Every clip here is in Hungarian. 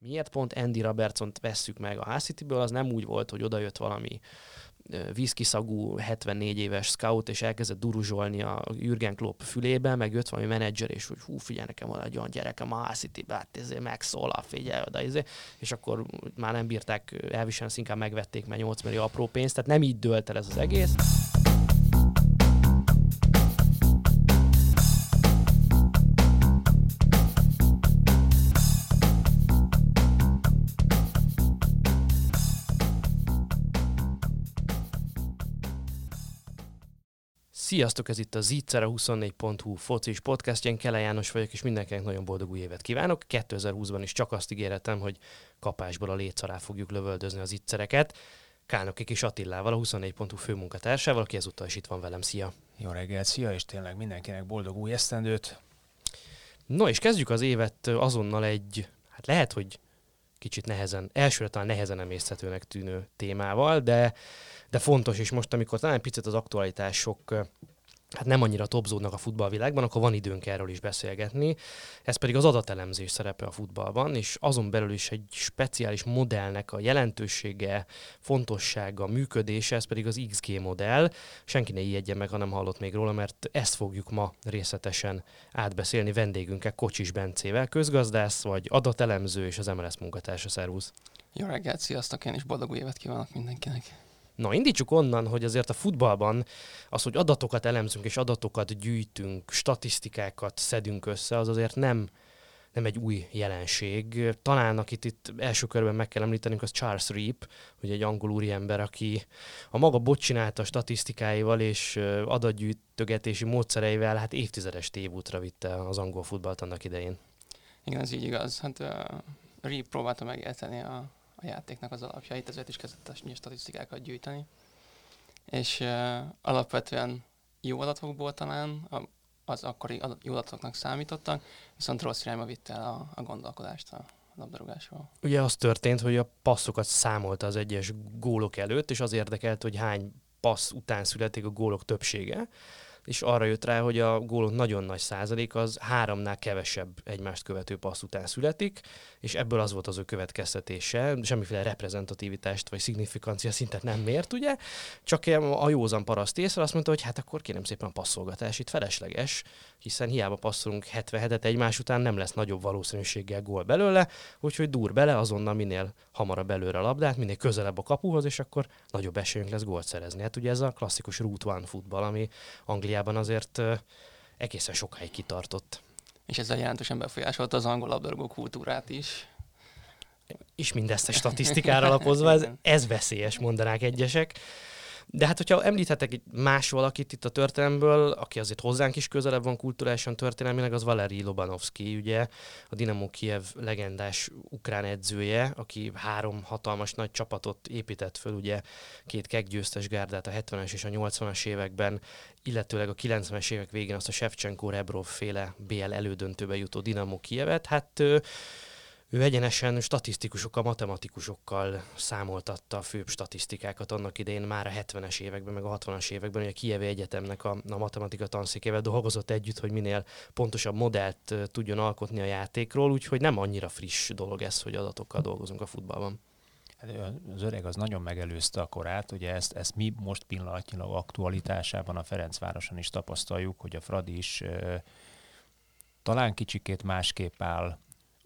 miért pont Andy Robertson-t vesszük meg a Hull az nem úgy volt, hogy odajött valami vízkiszagú 74 éves scout, és elkezdett duruzsolni a Jürgen Klopp fülébe, meg jött valami menedzser, és hogy hú, figyelj, nekem van egy olyan gyerekem a city hát ezért megszólal, figyelj oda, ezért. és akkor már nem bírták elviselni, inkább megvették, mert 8 millió apró pénzt, tehát nem így dölt el ez az egész. Sziasztok, ez itt a Zicser, a 24.hu focis podcastjén. Kele János vagyok, és mindenkinek nagyon boldog új évet kívánok. 2020-ban is csak azt ígéretem, hogy kapásból a létszará fogjuk lövöldözni az ittszereket. Kálnoki kis Attillával, a 24.hu főmunkatársával, aki ezúttal is itt van velem. Szia! Jó reggelt, szia, és tényleg mindenkinek boldog új esztendőt. No, és kezdjük az évet azonnal egy, hát lehet, hogy kicsit nehezen, elsőre talán nehezen emészhetőnek tűnő témával, de de fontos, és most, amikor talán picit az aktualitások hát nem annyira topzódnak a futballvilágban, akkor van időnk erről is beszélgetni. Ez pedig az adatelemzés szerepe a futballban, és azon belül is egy speciális modellnek a jelentősége, fontossága, működése, ez pedig az XG modell. Senki ne ijedjen meg, ha nem hallott még róla, mert ezt fogjuk ma részletesen átbeszélni vendégünkkel, Kocsis Bencével, közgazdász vagy adatelemző és az MLS munkatársa. Szervusz! Jó reggelt, sziasztok! Én is boldog új évet kívánok mindenkinek! Na, indítsuk onnan, hogy azért a futballban az, hogy adatokat elemzünk és adatokat gyűjtünk, statisztikákat szedünk össze, az azért nem, nem egy új jelenség. Talán akit itt első körben meg kell említenünk, az Charles Reap, hogy egy angol úriember, aki a maga bocsinálta statisztikáival és adatgyűjtögetési módszereivel hát évtizedes tévútra vitte az angol futballt annak idején. Igen, ez így igaz. Hát uh, Reap próbálta megérteni a a játéknak az alapjait, ezért is kezdett a statisztikákat gyűjteni. És uh, alapvetően jó adatokból talán az akkori adat, jó adatoknak számítottak, viszont rossz irányba vitte el a, a gondolkodást a labdarúgásról. Ugye az történt, hogy a passzokat számolta az egyes gólok előtt, és az érdekelt, hogy hány passz után születik a gólok többsége, és arra jött rá, hogy a gólok nagyon nagy százalék az háromnál kevesebb egymást követő passz után születik, és ebből az volt az ő következtetése, semmiféle reprezentativitást vagy szignifikancia szintet nem mért, ugye, csak a józan paraszt észre azt mondta, hogy hát akkor kérem szépen a passzolgatás itt felesleges, hiszen hiába passzolunk 77-et egymás után, nem lesz nagyobb valószínűséggel gól belőle, úgyhogy dur bele, azonnal minél hamarabb előre a labdát, minél közelebb a kapuhoz, és akkor nagyobb esélyünk lesz gólt szerezni. Hát ugye ez a klasszikus root one futball, ami Angliában azért egészen sokáig kitartott. És ezzel jelentősen befolyásolta az angol labdarúgó kultúrát is. És mindezt a statisztikára alapozva, ez, ez veszélyes, mondanák egyesek. De hát, hogyha említhetek más valakit itt a történelmből, aki azért hozzánk is közelebb van kulturálisan történelmileg, az Valeri Lobanovski, ugye a Dinamo Kiev legendás ukrán edzője, aki három hatalmas nagy csapatot épített föl, ugye két keggyőztes gárdát a 70-es és a 80-as években, illetőleg a 90-es évek végén azt a Shevchenko Rebrov féle BL elődöntőbe jutó Dinamo Kievet. Hát ő egyenesen statisztikusokkal, matematikusokkal számoltatta a főbb statisztikákat annak idején már a 70-es években, meg a 60-as években, hogy a Kievi Egyetemnek a, a matematika tanszékével dolgozott együtt, hogy minél pontosabb modellt tudjon alkotni a játékról, úgyhogy nem annyira friss dolog ez, hogy adatokkal dolgozunk a futballban. Hát az öreg az nagyon megelőzte a korát, ugye ezt, ezt mi most pillanatnyilag aktualitásában a Ferencvároson is tapasztaljuk, hogy a Fradi is talán kicsikét másképp áll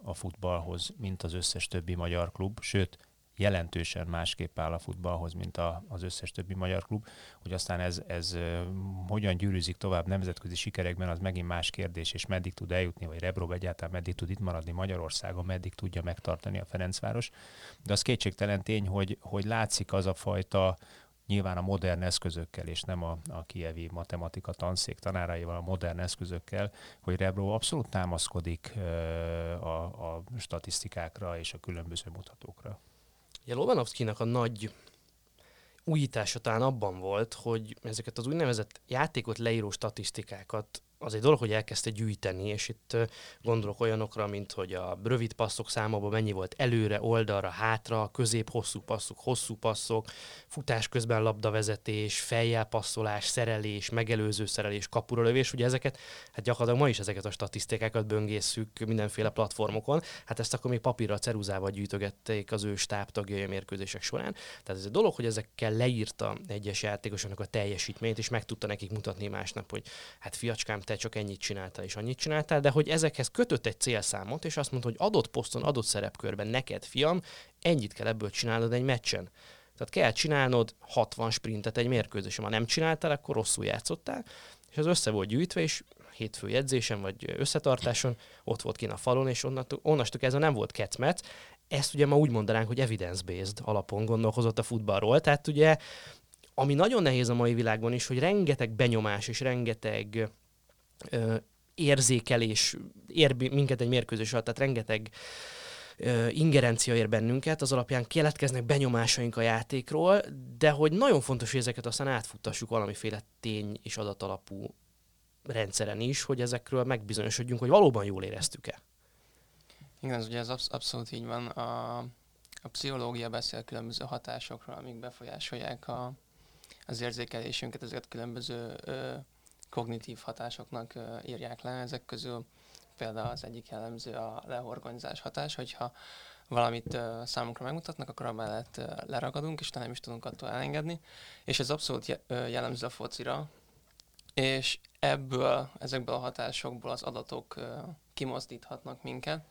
a futballhoz, mint az összes többi magyar klub, sőt, jelentősen másképp áll a futballhoz, mint a, az összes többi magyar klub. Hogy aztán ez, ez hogyan gyűrűzik tovább nemzetközi sikerekben, az megint más kérdés, és meddig tud eljutni, vagy Rebrov egyáltalán meddig tud itt maradni Magyarországon, meddig tudja megtartani a Ferencváros. De az kétségtelen tény, hogy, hogy látszik az a fajta nyilván a modern eszközökkel, és nem a, a kievi matematika tanszék tanáraival, a modern eszközökkel, hogy Rebro abszolút támaszkodik a, a statisztikákra és a különböző mutatókra. Ja, Lobanovszkinak a nagy újítása talán abban volt, hogy ezeket az úgynevezett játékot leíró statisztikákat az egy dolog, hogy elkezdte gyűjteni, és itt gondolok olyanokra, mint hogy a rövid passzok számában mennyi volt előre, oldalra, hátra, közép, hosszú passzok, hosszú passzok, futás közben labdavezetés, fejjel passzolás, szerelés, megelőző szerelés, kapuralövés, ugye ezeket, hát gyakorlatilag ma is ezeket a statisztikákat böngészük mindenféle platformokon, hát ezt akkor még papírra, ceruzával gyűjtögették az ő stábtagjai a mérkőzések során. Tehát ez egy dolog, hogy ezekkel leírta egyes játékosoknak a teljesítményt, és meg tudta nekik mutatni másnap, hogy hát fiacskám, te csak ennyit csináltál és annyit csináltál, de hogy ezekhez kötött egy célszámot, és azt mondta, hogy adott poszton, adott szerepkörben neked, fiam, ennyit kell ebből csinálnod egy meccsen. Tehát kell csinálnod 60 sprintet egy mérkőzésen. Ha nem csináltál, akkor rosszul játszottál, és az össze volt gyűjtve, és hétfő edzésen vagy összetartáson ott volt kint a falon, és onnastól, onnastól kezdve nem volt ketmet. Ezt ugye ma úgy mondanánk, hogy evidence-based alapon gondolkozott a futballról. Tehát ugye, ami nagyon nehéz a mai világban is, hogy rengeteg benyomás és rengeteg érzékelés ér minket egy mérkőzés alatt, tehát rengeteg ingerencia ér bennünket, az alapján keletkeznek benyomásaink a játékról, de hogy nagyon fontos, hogy ezeket aztán átfuttassuk valamiféle tény és adatalapú rendszeren is, hogy ezekről megbizonyosodjunk, hogy valóban jól éreztük-e. Igen, ez ugye ez absz- abszolút így van. A, a pszichológia beszél különböző hatásokról, amik befolyásolják a, az érzékelésünket, ezeket különböző ö, kognitív hatásoknak írják le. Ezek közül például az egyik jellemző a lehorgonyzás hatás, hogyha valamit számunkra megmutatnak, akkor amellett leragadunk, és nem is tudunk attól elengedni. És ez abszolút jellemző a focira, és ebből, ezekből a hatásokból az adatok kimozdíthatnak minket.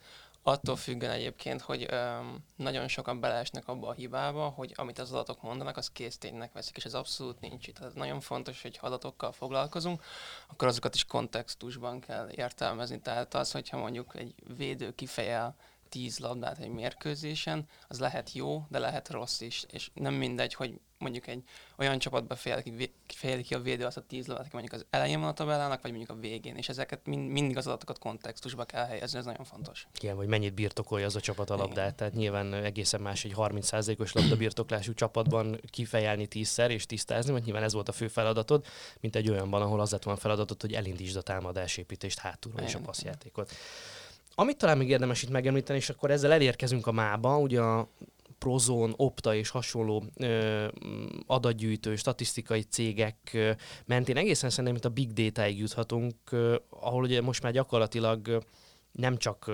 Attól függően egyébként, hogy ö, nagyon sokan beleesnek abba a hibába, hogy amit az adatok mondanak, az készténynek veszik, és ez abszolút nincs itt. Tehát nagyon fontos, hogy ha adatokkal foglalkozunk, akkor azokat is kontextusban kell értelmezni. Tehát az, hogyha mondjuk egy védő kifejel 10 labdát egy mérkőzésen, az lehet jó, de lehet rossz is. És nem mindegy, hogy mondjuk egy olyan csapatba fejeli ki a védő azt a 10 labdát, aki mondjuk az elején van a tabellának, vagy mondjuk a végén. És ezeket mind, mindig az adatokat kontextusba kell helyezni, ez nagyon fontos. Igen, vagy mennyit birtokolja az a csapat a labdát. Igen. Tehát nyilván egészen más egy 30%-os labdabirtoklású csapatban kifejelni tízszer és tisztázni, mert nyilván ez volt a fő feladatod, mint egy olyanban, ahol az lett volna feladatod, hogy elindítsd a támadásépítést hátulról és a passzjátékot. Amit talán még érdemes itt megemlíteni, és akkor ezzel elérkezünk a mába, ugye a Prozon, Opta és hasonló ö, adatgyűjtő, statisztikai cégek ö, mentén egészen szerintem itt a big data-ig juthatunk, ö, ahol ugye most már gyakorlatilag ö, nem csak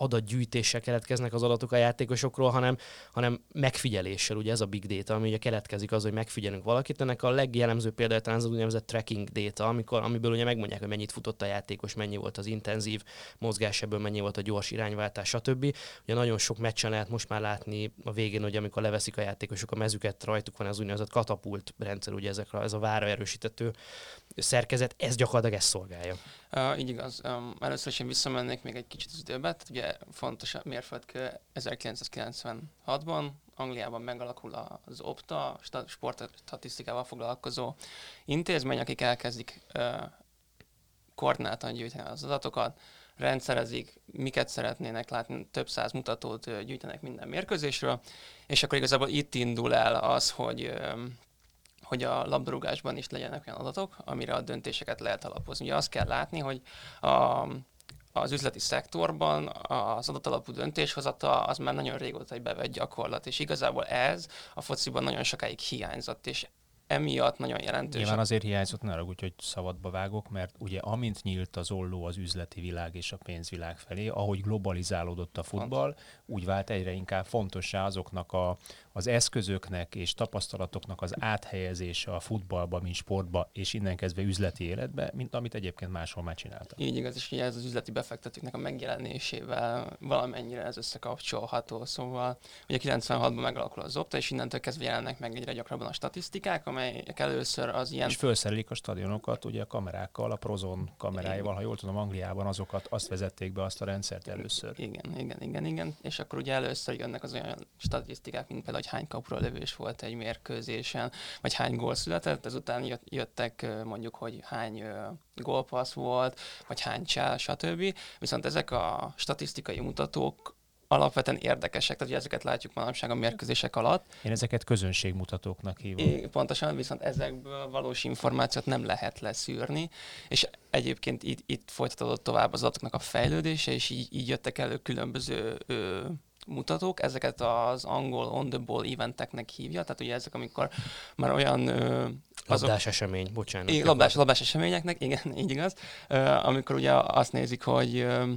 adatgyűjtéssel keletkeznek az adatok a játékosokról, hanem, hanem megfigyeléssel, ugye ez a big data, ami ugye keletkezik az, hogy megfigyelünk valakit. Ennek a legjellemző példája talán az úgynevezett tracking data, amikor, amiből ugye megmondják, hogy mennyit futott a játékos, mennyi volt az intenzív mozgás, ebből mennyi volt a gyors irányváltás, stb. Ugye nagyon sok meccsen lehet most már látni a végén, hogy amikor leveszik a játékosok a mezüket, rajtuk van az úgynevezett katapult rendszer, ugye ezekre, ez a vára erősítető szerkezet, ez gyakorlatilag ezt szolgálja. Uh, így igaz. Um, először is én visszamennék még egy kicsit az időbe. Tehát ugye fontos mérföldkő 1996-ban Angliában megalakul az OPTA, sportstatisztikával foglalkozó intézmény, akik elkezdik koordináltan gyűjteni az adatokat, rendszerezik, miket szeretnének látni, több száz mutatót gyűjtenek minden mérkőzésről, és akkor igazából itt indul el az, hogy hogy a labdarúgásban is legyenek olyan adatok, amire a döntéseket lehet alapozni. Ugye azt kell látni, hogy a, az üzleti szektorban az adatalapú döntéshozata az már nagyon régóta egy bevett gyakorlat, és igazából ez a fociban nagyon sokáig hiányzott, és emiatt nagyon jelentős. Nyilván azért hiányzott, ne úgy, hogy szabadba vágok, mert ugye amint nyílt az olló az üzleti világ és a pénzvilág felé, ahogy globalizálódott a futball, úgy vált egyre inkább fontossá azoknak a, az eszközöknek és tapasztalatoknak az áthelyezése a futballba, mint sportba, és innen kezdve üzleti életbe, mint amit egyébként máshol már csináltak. Így igaz, és ugye ez az üzleti befektetőknek a megjelenésével valamennyire ez összekapcsolható. Szóval ugye 96-ban megalakul az Opta, és innentől kezdve jelennek meg egyre gyakrabban a statisztikák, amelyek először az ilyen... És felszerelik a stadionokat ugye a kamerákkal, a Prozon kameráival, ha jól tudom, Angliában azokat, azt vezették be azt a rendszert először. Igen, igen, igen, igen. És akkor ugye először jönnek az olyan statisztikák, mint például hogy hány kapra lövés volt egy mérkőzésen, vagy hány gól született, ezután jöttek mondjuk, hogy hány gólpassz volt, vagy hány csel, stb. Viszont ezek a statisztikai mutatók alapvetően érdekesek, tehát ugye ezeket látjuk manapság a mérkőzések alatt. Én ezeket közönségmutatóknak hívom. É, pontosan, viszont ezekből valós információt nem lehet leszűrni, és egyébként itt, itt folytatódott tovább az adatoknak a fejlődése, és így, így jöttek elő különböző ö, mutatók, ezeket az angol on the ball eventeknek hívja, tehát ugye ezek, amikor már olyan... Ö, azok, labdás esemény, bocsánat. Igen, labdás, labdás eseményeknek, igen, így igaz, ö, amikor ugye azt nézik, hogy ö,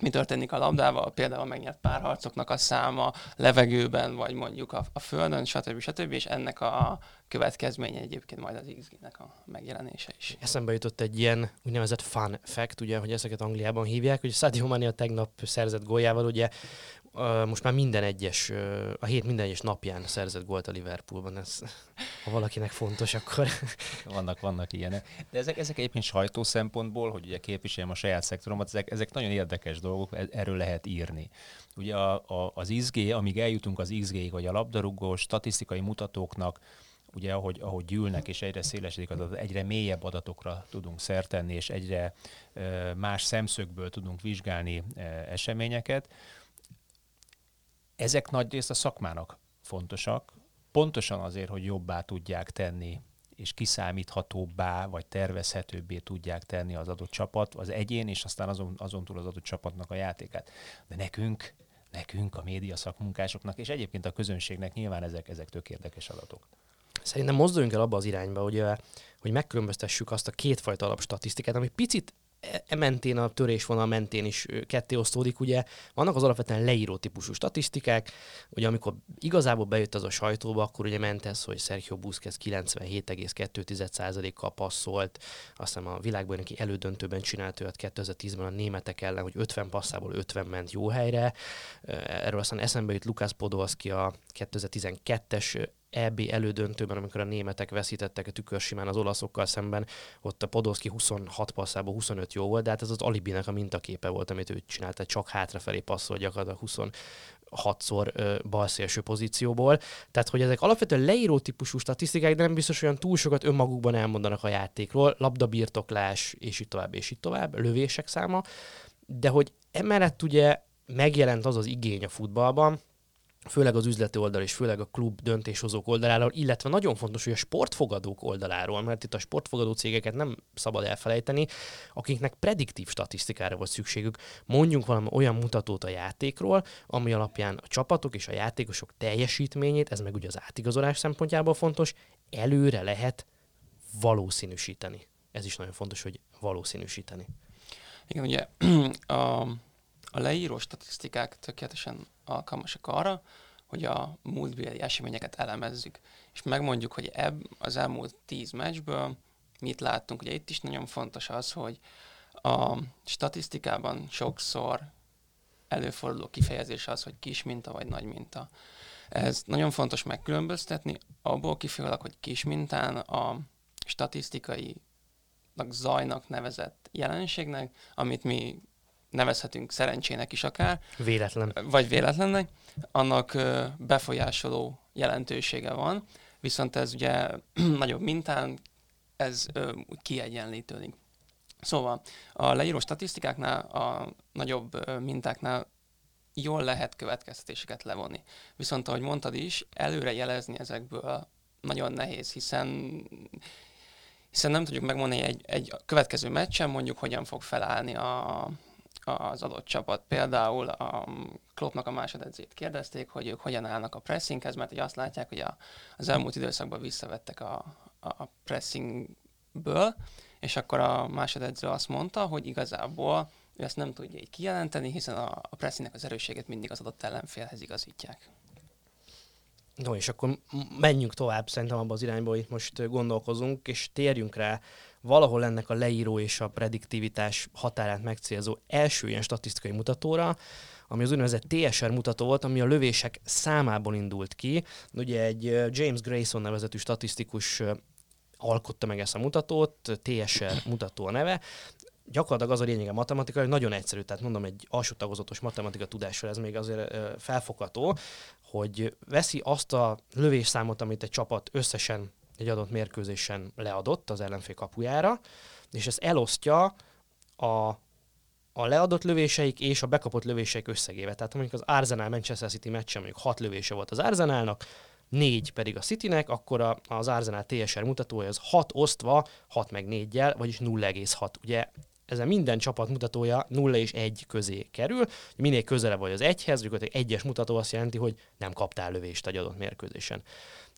mi történik a labdával, például a megnyert párharcoknak a száma levegőben, vagy mondjuk a, a földön, stb. stb. És ennek a következménye egyébként majd az XG-nek a megjelenése is. Eszembe jutott egy ilyen úgynevezett fun fact, ugye, hogy ezeket Angliában hívják, hogy Sadio Mani a tegnap szerzett góljával, ugye most már minden egyes, a hét minden egyes napján szerzett gólt a Liverpoolban. Ez, ha valakinek fontos, akkor... Vannak, vannak ilyenek. De ezek, ezek egyébként sajtó szempontból, hogy ugye képviseljem a saját szektoromat, ezek, ezek nagyon érdekes dolgok, e, erről lehet írni. Ugye a, a, az XG, amíg eljutunk az XG-ig, vagy a labdarúgó statisztikai mutatóknak, ugye ahogy, ahogy gyűlnek és egyre szélesedik az egyre mélyebb adatokra tudunk szertenni, és egyre más szemszögből tudunk vizsgálni eseményeket, ezek nagy részt a szakmának fontosak, pontosan azért, hogy jobbá tudják tenni és kiszámíthatóbbá, vagy tervezhetőbbé tudják tenni az adott csapat, az egyén, és aztán azon, azon túl az adott csapatnak a játékát. De nekünk, nekünk, a média szakmunkásoknak, és egyébként a közönségnek nyilván ezek, ezek tök érdekes adatok. Szerintem mozduljunk el abba az irányba, hogy, hogy megkülönböztessük azt a kétfajta alapstatisztikát, ami picit e mentén, a törésvonal mentén is ketté osztódik, ugye vannak az alapvetően leíró típusú statisztikák, ugye amikor igazából bejött az a sajtóba, akkor ugye ment ez, hogy Sergio Busquets 97,2%-kal passzolt, azt hiszem a világbajnoki elődöntőben csinált olyat 2010-ben a németek ellen, hogy 50 passzából 50 ment jó helyre. Erről aztán eszembe jut Lukács Podolski a 2012-es EB elődöntőben, amikor a németek veszítettek a tükörsimán az olaszokkal szemben, ott a Podolski 26 passzából 25 jó volt, de hát ez az alibinek a mintaképe volt, amit ő csinált, csak hátrafelé passzol gyakorlatilag 20 hatszor balszélső pozícióból. Tehát, hogy ezek alapvetően leíró típusú statisztikák, de nem biztos olyan túl sokat önmagukban elmondanak a játékról, labdabirtoklás, és így tovább, és így tovább, lövések száma, de hogy emellett ugye megjelent az az igény a futballban, főleg az üzleti oldal és főleg a klub döntéshozók oldaláról, illetve nagyon fontos, hogy a sportfogadók oldaláról, mert itt a sportfogadó cégeket nem szabad elfelejteni, akiknek prediktív statisztikára volt szükségük. Mondjunk valami olyan mutatót a játékról, ami alapján a csapatok és a játékosok teljesítményét, ez meg ugye az átigazolás szempontjából fontos, előre lehet valószínűsíteni. Ez is nagyon fontos, hogy valószínűsíteni. Igen, ugye a a leíró statisztikák tökéletesen alkalmasak arra, hogy a múltbéli eseményeket elemezzük, és megmondjuk, hogy ebb az elmúlt tíz meccsből mit láttunk. Ugye itt is nagyon fontos az, hogy a statisztikában sokszor előforduló kifejezés az, hogy kis minta vagy nagy minta. Ez nagyon fontos megkülönböztetni, abból kifolyólag, hogy kis mintán a statisztikai zajnak nevezett jelenségnek, amit mi nevezhetünk szerencsének is akár. Véletlen. Vagy véletlennek, annak befolyásoló jelentősége van, viszont ez ugye nagyobb mintán, ez kiegyenlítődik. Szóval a leíró statisztikáknál, a nagyobb mintáknál jól lehet következtetéseket levonni. Viszont ahogy mondtad is, előre jelezni ezekből nagyon nehéz, hiszen hiszen nem tudjuk megmondani egy, egy következő meccsen mondjuk hogyan fog felállni a, az adott csapat. Például a Kloppnak a másodedzét kérdezték, hogy ők hogyan állnak a pressinghez, mert hogy azt látják, hogy a, az elmúlt időszakban visszavettek a, a pressingből, és akkor a másodedző azt mondta, hogy igazából ő ezt nem tudja így kijelenteni, hiszen a, a pressingnek az erősségét mindig az adott ellenfélhez igazítják. No, és akkor menjünk tovább szerintem abban az irányba, hogy itt most gondolkozunk, és térjünk rá valahol ennek a leíró és a prediktivitás határát megcélzó első ilyen statisztikai mutatóra, ami az úgynevezett TSR mutató volt, ami a lövések számából indult ki. Ugye egy James Grayson nevezetű statisztikus alkotta meg ezt a mutatót, TSR mutató a neve. Gyakorlatilag az a lényege matematika, hogy nagyon egyszerű, tehát mondom, egy alsó tagozatos matematika tudással ez még azért felfogható, hogy veszi azt a lövésszámot, amit egy csapat összesen egy adott mérkőzésen leadott az ellenfél kapujára, és ezt elosztja a a leadott lövéseik és a bekapott lövéseik összegével. Tehát mondjuk az Arsenal Manchester City meccsen mondjuk 6 lövése volt az Arsenalnak, 4 pedig a Citynek, akkor a, az Arsenal TSR mutatója az 6 osztva, 6 meg 4-jel, vagyis 0,6. Ugye ezen minden csapat mutatója 0 és 1 közé kerül. Minél közelebb vagy az egyhez, gyakorlatilag egyes mutató azt jelenti, hogy nem kaptál lövést egy adott mérkőzésen.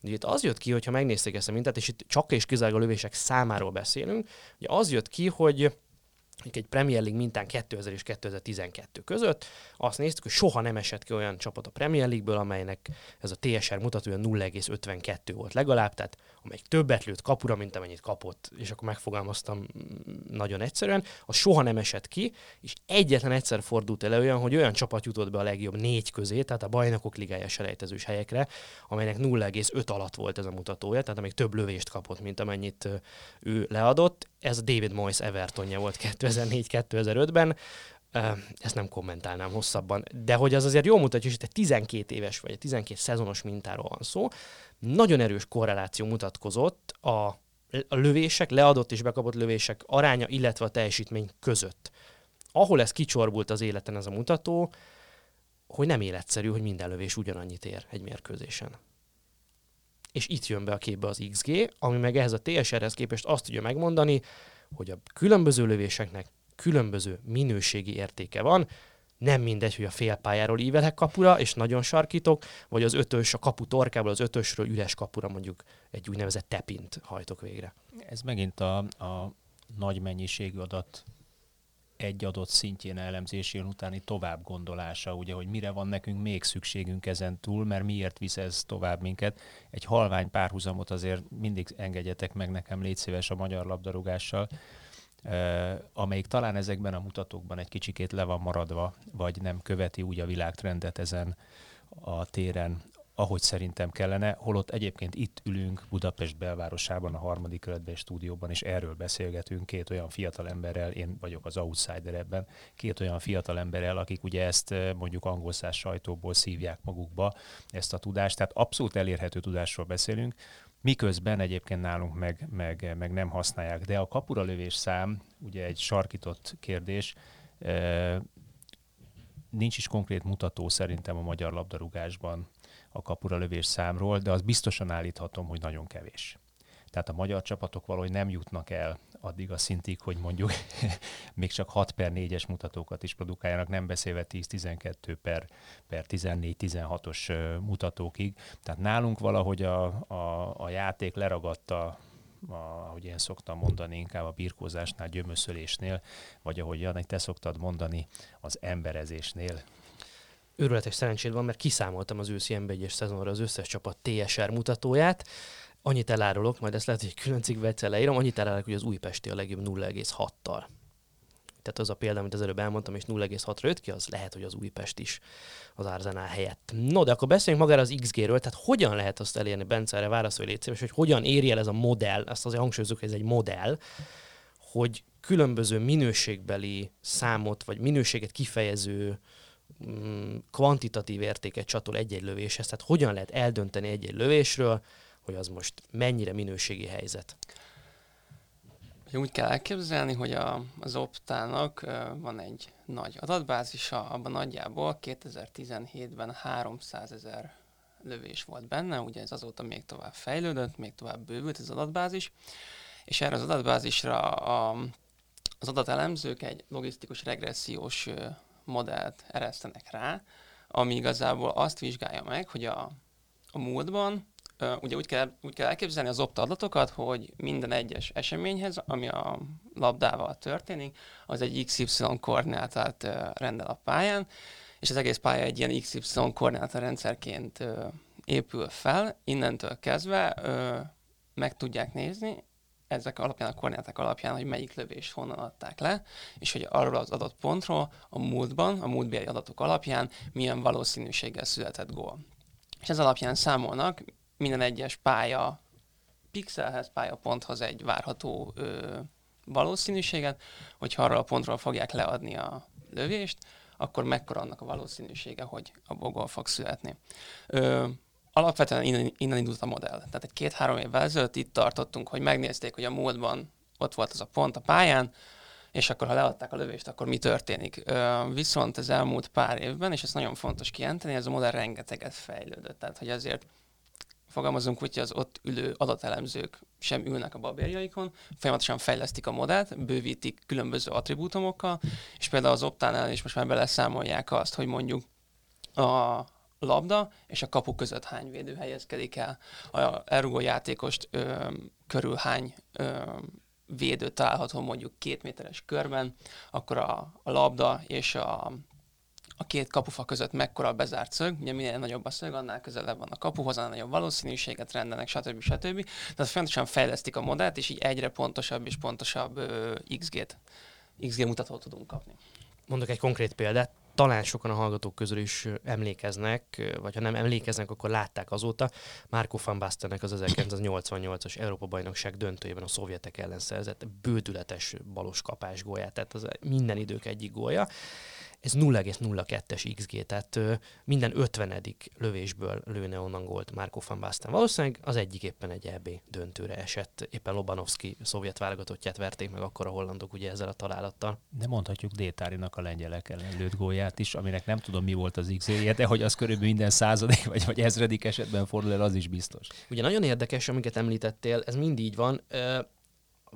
Ugye itt az jött ki, hogyha megnézték ezt a mintát, és itt csak és kizárólag a lövések számáról beszélünk, ugye az jött ki, hogy egy Premier League mintán 2000 és 2012 között. Azt néztük, hogy soha nem esett ki olyan csapat a Premier League-ből, amelynek ez a TSR mutatója 0,52 volt legalább, tehát amelyik többet lőtt kapura, mint amennyit kapott, és akkor megfogalmaztam nagyon egyszerűen, az soha nem esett ki, és egyetlen egyszer fordult elő olyan, hogy olyan csapat jutott be a legjobb négy közé, tehát a bajnokok ligája selejtezős helyekre, amelynek 0,5 alatt volt ez a mutatója, tehát amelyik több lövést kapott, mint amennyit ő leadott. Ez a David Moyes Evertonja volt 2004-2005-ben, ezt nem kommentálnám hosszabban, de hogy az azért jól mutatja, hogy egy 12 éves vagy egy 12 szezonos mintáról van szó, nagyon erős korreláció mutatkozott a lövések, leadott és bekapott lövések aránya, illetve a teljesítmény között. Ahol ez kicsorbult az életen ez a mutató, hogy nem életszerű, hogy minden lövés ugyanannyit ér egy mérkőzésen. És itt jön be a képbe az XG, ami meg ehhez a TSR-hez képest azt tudja megmondani, hogy a különböző lövéseknek különböző minőségi értéke van, nem mindegy, hogy a félpályáról ívelek kapura, és nagyon sarkítok, vagy az ötös, a kapu torkából az ötösről üres kapura mondjuk egy úgynevezett tepint hajtok végre. Ez megint a, a nagy mennyiségű adat egy adott szintjén elemzésén utáni tovább gondolása, ugye, hogy mire van nekünk még szükségünk ezen túl, mert miért visz ez tovább minket. Egy halvány párhuzamot azért mindig engedjetek meg nekem, légy szíves a magyar labdarúgással amelyik talán ezekben a mutatókban egy kicsikét le van maradva, vagy nem követi úgy a világtrendet ezen a téren, ahogy szerintem kellene, holott egyébként itt ülünk Budapest belvárosában, a harmadik kerületben stúdióban, és erről beszélgetünk két olyan fiatal emberrel, én vagyok az outsider ebben, két olyan fiatal emberrel, akik ugye ezt mondjuk angol sajtóból szívják magukba, ezt a tudást, tehát abszolút elérhető tudásról beszélünk, miközben egyébként nálunk meg, meg, meg nem használják. De a kapura lövés szám, ugye egy sarkított kérdés, nincs is konkrét mutató szerintem a magyar labdarúgásban a kapura lövés számról, de az biztosan állíthatom, hogy nagyon kevés. Tehát a magyar csapatok valahogy nem jutnak el addig a szintig, hogy mondjuk még csak 6 per 4-es mutatókat is produkáljanak, nem beszélve 10-12 per, per 14-16-os mutatókig. Tehát nálunk valahogy a, a, a játék leragadta a, ahogy én szoktam mondani, inkább a birkózásnál, gyömöszölésnél, vagy ahogy Janek, te szoktad mondani, az emberezésnél. Őrületes szerencséd van, mert kiszámoltam az őszi nb szezonra az összes csapat TSR mutatóját, Annyit elárulok, majd ezt lehet, hogy külön cikkbe egyszer leírom, annyit elárulok, hogy az újpesti a legjobb 0,6-tal. Tehát az a példa, amit az előbb elmondtam, és 0,6-ra jött ki, az lehet, hogy az Újpest is az Arzenál helyett. No, de akkor beszéljünk magára az XG-ről, tehát hogyan lehet azt elérni, Bence, erre válaszolj légy szíves, hogy hogyan éri el ez a modell, azt azért hangsúlyozunk, hogy ez egy modell, hogy különböző minőségbeli számot, vagy minőséget kifejező kvantitatív értéket csatol egy-egy lövéshez, tehát hogyan lehet eldönteni egy-egy lövésről, hogy az most mennyire minőségi helyzet? Úgy kell elképzelni, hogy a, az Optának van egy nagy adatbázisa, abban nagyjából 2017-ben 300 ezer lövés volt benne, ugye ez azóta még tovább fejlődött, még tovább bővült az adatbázis, és erre az adatbázisra a, az adatelemzők egy logisztikus regressziós modellt eresztenek rá, ami igazából azt vizsgálja meg, hogy a, a múltban ugye úgy kell, úgy kell elképzelni az opta adatokat, hogy minden egyes eseményhez, ami a labdával történik, az egy XY koordinátát rendel a pályán, és az egész pálya egy ilyen XY koordináta rendszerként épül fel. Innentől kezdve meg tudják nézni, ezek alapján, a koordináták alapján, hogy melyik lövés honnan adták le, és hogy arról az adott pontról a múltban, a múltbeli adatok alapján milyen valószínűséggel született gól. És ez alapján számolnak minden egyes pálya pixelhez, pályaponthoz egy várható ö, valószínűséget, hogyha arra a pontról fogják leadni a lövést, akkor mekkora annak a valószínűsége, hogy a gól fog születni. Ö, alapvetően innen, innen indult a modell. Tehát egy két-három évvel ezelőtt itt tartottunk, hogy megnézték, hogy a múltban ott volt az a pont a pályán, és akkor ha leadták a lövést, akkor mi történik. Viszont az elmúlt pár évben, és ez nagyon fontos kijelenteni, ez a modell rengeteget fejlődött. Tehát, hogy azért fogalmazunk úgy, hogy az ott ülő adatelemzők sem ülnek a babérjaikon, folyamatosan fejlesztik a modellt, bővítik különböző attribútumokkal, és például az optánál is most már beleszámolják azt, hogy mondjuk a labda és a kapu között hány védő helyezkedik el, a elrugó játékost ö, körül hány ö, védő található mondjuk két méteres körben, akkor a, a labda és a, a két kapufa között mekkora a bezárt szög, ugye minél nagyobb a szög, annál közelebb van a kapuhoz, annál nagyobb valószínűséget rendelnek, stb. stb. Tehát fontosan fejlesztik a modellt, és így egyre pontosabb és pontosabb ö, XG-t, XG mutatót tudunk kapni. Mondok egy konkrét példát talán sokan a hallgatók közül is emlékeznek, vagy ha nem emlékeznek, akkor látták azóta. Marco van Bastennek az 1988-as Európa-bajnokság döntőjében a szovjetek ellen szerzett bődületes balos kapás gólját, tehát az minden idők egyik gólya ez 0,02-es XG, tehát ö, minden 50. lövésből lőne onnan gólt Marco van Basten. Valószínűleg az egyik éppen egy EB döntőre esett, éppen Lobanovski szovjet válogatottját verték meg akkor a hollandok ugye ezzel a találattal. De mondhatjuk Détárinak a lengyelek ellen lőtt gólját is, aminek nem tudom mi volt az XG-je, de hogy az körülbelül minden századik vagy, vagy ezredik esetben fordul el, az is biztos. Ugye nagyon érdekes, amiket említettél, ez mind így van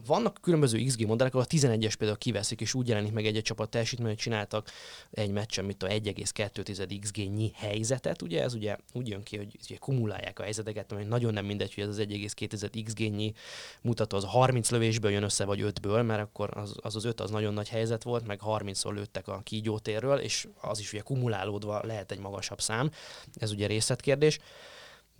vannak különböző XG modellek, ahol a 11-es például kiveszik, és úgy jelenik meg egy-egy csapat teljesítmény, hogy csináltak egy meccsen, mint a 1,2 XG-nyi helyzetet, ugye? Ez ugye úgy jön ki, hogy ugye kumulálják a helyzeteket, mert nagyon nem mindegy, hogy ez az 1,2 XG-nyi mutató az 30 lövésből jön össze, vagy 5-ből, mert akkor az az, az 5 az nagyon nagy helyzet volt, meg 30-szor lőttek a kígyótérről, és az is ugye kumulálódva lehet egy magasabb szám, ez ugye részletkérdés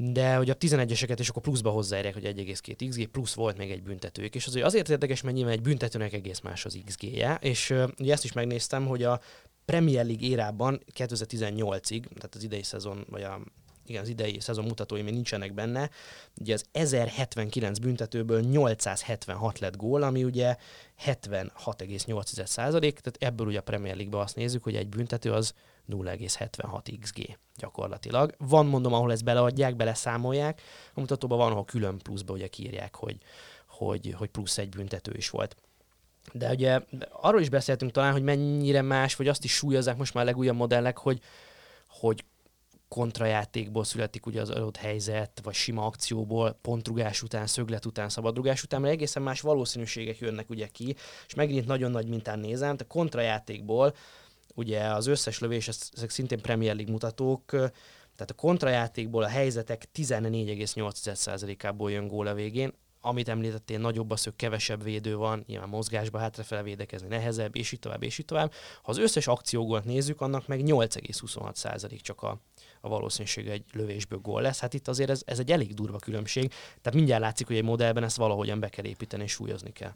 de hogy a 11-eseket is akkor pluszba hozzáérják, hogy 1,2 XG, plusz volt még egy büntetőjük, és az hogy azért érdekes, mert nyilván egy büntetőnek egész más az XG-je, és ugye ezt is megnéztem, hogy a Premier League érában 2018-ig, tehát az idei szezon, vagy a igen, az idei szezon mutatói még nincsenek benne. Ugye az 1079 büntetőből 876 lett gól, ami ugye 76,8 százalék, tehát ebből ugye a Premier League-ben azt nézzük, hogy egy büntető az 0,76 XG gyakorlatilag. Van mondom, ahol ezt beleadják, beleszámolják, a mutatóban van, ahol külön pluszba ugye kiírják, hogy, hogy, hogy plusz egy büntető is volt. De ugye arról is beszéltünk talán, hogy mennyire más, vagy azt is súlyozzák most már a legújabb modellek, hogy, hogy kontrajátékból születik ugye az adott helyzet, vagy sima akcióból, pontrugás után, szöglet után, szabadrugás után, mert egészen más valószínűségek jönnek ugye ki, és megint nagyon nagy mintán nézem, tehát kontrajátékból ugye az összes lövés, ezek szintén Premier League mutatók, tehát a kontrajátékból a helyzetek 14,8%-ából jön gól a végén, amit említettél, nagyobb az, hogy kevesebb védő van, nyilván mozgásba hátrafele védekezni nehezebb, és így tovább, és így tovább. Ha az összes akciógolt nézzük, annak meg 8,26% csak a, a valószínűség egy lövésből gól lesz. Hát itt azért ez, ez egy elég durva különbség, tehát mindjárt látszik, hogy egy modellben ezt valahogyan be kell építeni és súlyozni kell.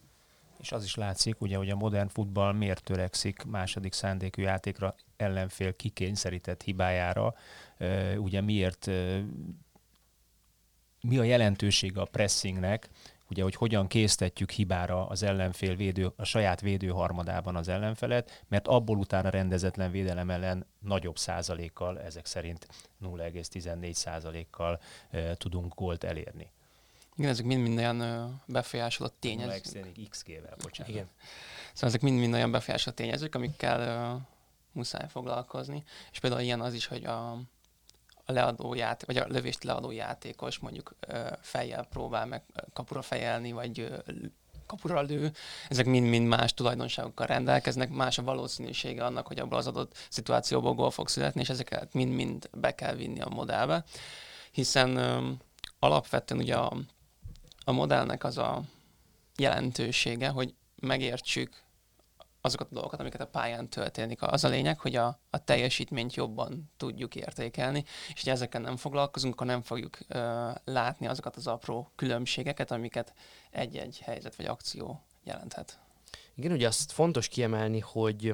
És az is látszik, ugye, hogy a modern futball miért törekszik második szándékű játékra ellenfél kikényszerített hibájára, ugye miért mi a jelentősége a pressingnek, ugye, hogy hogyan késztetjük hibára az ellenfél védő, a saját védő harmadában az ellenfelet, mert abból utána rendezetlen védelem ellen nagyobb százalékkal, ezek szerint 0,14 százalékkal e, tudunk gólt elérni. Igen, ezek mind-mind olyan befolyásolott tényezők. XG-vel, bocsánat. Igen. Szóval ezek mind-mind olyan befolyásolott tényezők, amikkel uh, muszáj foglalkozni. És például ilyen az is, hogy a, a leadó játék, vagy a lövést leadó játékos mondjuk uh, fejjel próbál meg kapura fejelni, vagy uh, kapura lő, ezek mind-mind más tulajdonságokkal rendelkeznek, más a valószínűsége annak, hogy abból az adott szituációból gól fog születni, és ezeket mind-mind be kell vinni a modellbe, hiszen um, alapvetően ugye a, a modellnek az a jelentősége, hogy megértsük azokat a dolgokat, amiket a pályán történik. Az a lényeg, hogy a, a teljesítményt jobban tudjuk értékelni, és ha ezekkel nem foglalkozunk, akkor nem fogjuk uh, látni azokat az apró különbségeket, amiket egy-egy helyzet vagy akció jelenthet. Igen, ugye azt fontos kiemelni, hogy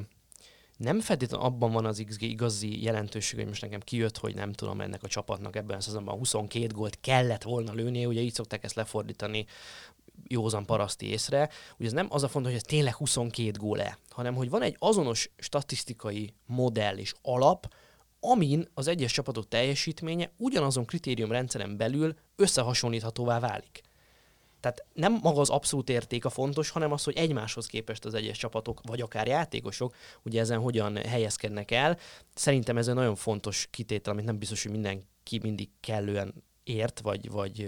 nem feltétlenül abban van az XG igazi jelentőség, hogy most nekem kijött, hogy nem tudom, ennek a csapatnak ebben a szezonban 22 gólt kellett volna lőni, ugye így szokták ezt lefordítani józan paraszti észre. Ugye ez nem az a fontos, hogy ez tényleg 22 gól-e, hanem hogy van egy azonos statisztikai modell és alap, amin az egyes csapatok teljesítménye ugyanazon kritériumrendszeren belül összehasonlíthatóvá válik. Tehát nem maga az abszolút érték a fontos, hanem az, hogy egymáshoz képest az egyes csapatok, vagy akár játékosok, ugye ezen hogyan helyezkednek el. Szerintem ez egy nagyon fontos kitétel, amit nem biztos, hogy mindenki mindig kellően ért, vagy, vagy,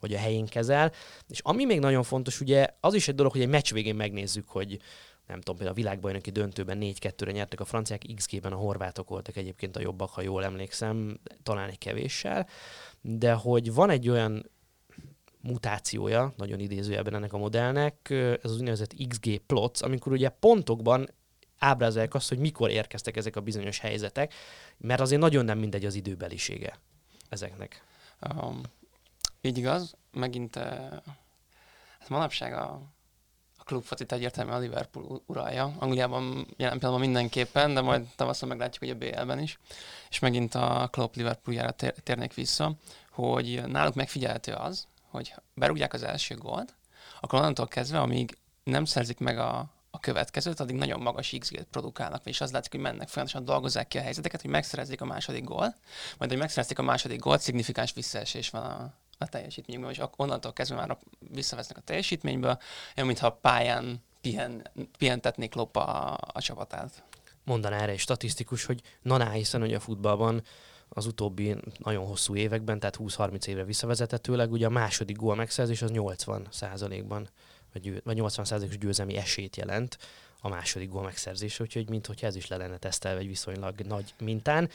vagy a helyén kezel. És ami még nagyon fontos, ugye az is egy dolog, hogy egy meccs végén megnézzük, hogy nem tudom, például a világbajnoki döntőben 4-2-re nyertek a franciák, XG-ben a horvátok voltak egyébként a jobbak, ha jól emlékszem, talán egy kevéssel, de hogy van egy olyan mutációja, nagyon idézőjelben ennek a modellnek, ez az úgynevezett XG plots, amikor ugye pontokban ábrázolják azt, hogy mikor érkeztek ezek a bizonyos helyzetek, mert azért nagyon nem mindegy az időbelisége ezeknek. Um, így igaz, megint uh, hát manapság a, a klubfocit egyértelműen a Liverpool uralja. Angliában jelen pillanatban mindenképpen, de majd tavasszal meglátjuk, hogy a BL-ben is. És megint a Klopp Liverpooljára tér, térnék vissza, hogy náluk megfigyelhető az, hogy berúgják az első gólt, akkor onnantól kezdve, amíg nem szerzik meg a, a következőt, addig nagyon magas XG-t produkálnak, és az látszik, hogy mennek folyamatosan dolgozzák ki a helyzeteket, hogy megszerezzék a második gól, majd, hogy megszerezték a második gólt, szignifikáns visszaesés van a, a teljesítményben, és onnantól kezdve már visszavesznek a teljesítményből, olyan, mintha a pályán pihen, pihentetnék Klopp a, a csapatát. Mondaná erre egy statisztikus, hogy naná, hiszen hogy a futballban az utóbbi nagyon hosszú években, tehát 20-30 évre visszavezethetőleg, ugye a második gól megszerzés az 80 százalékban vagy, vagy 80%-os győzelmi esélyt jelent a második gól megszerzése, úgyhogy mintha ez is le lenne tesztelve egy viszonylag nagy mintán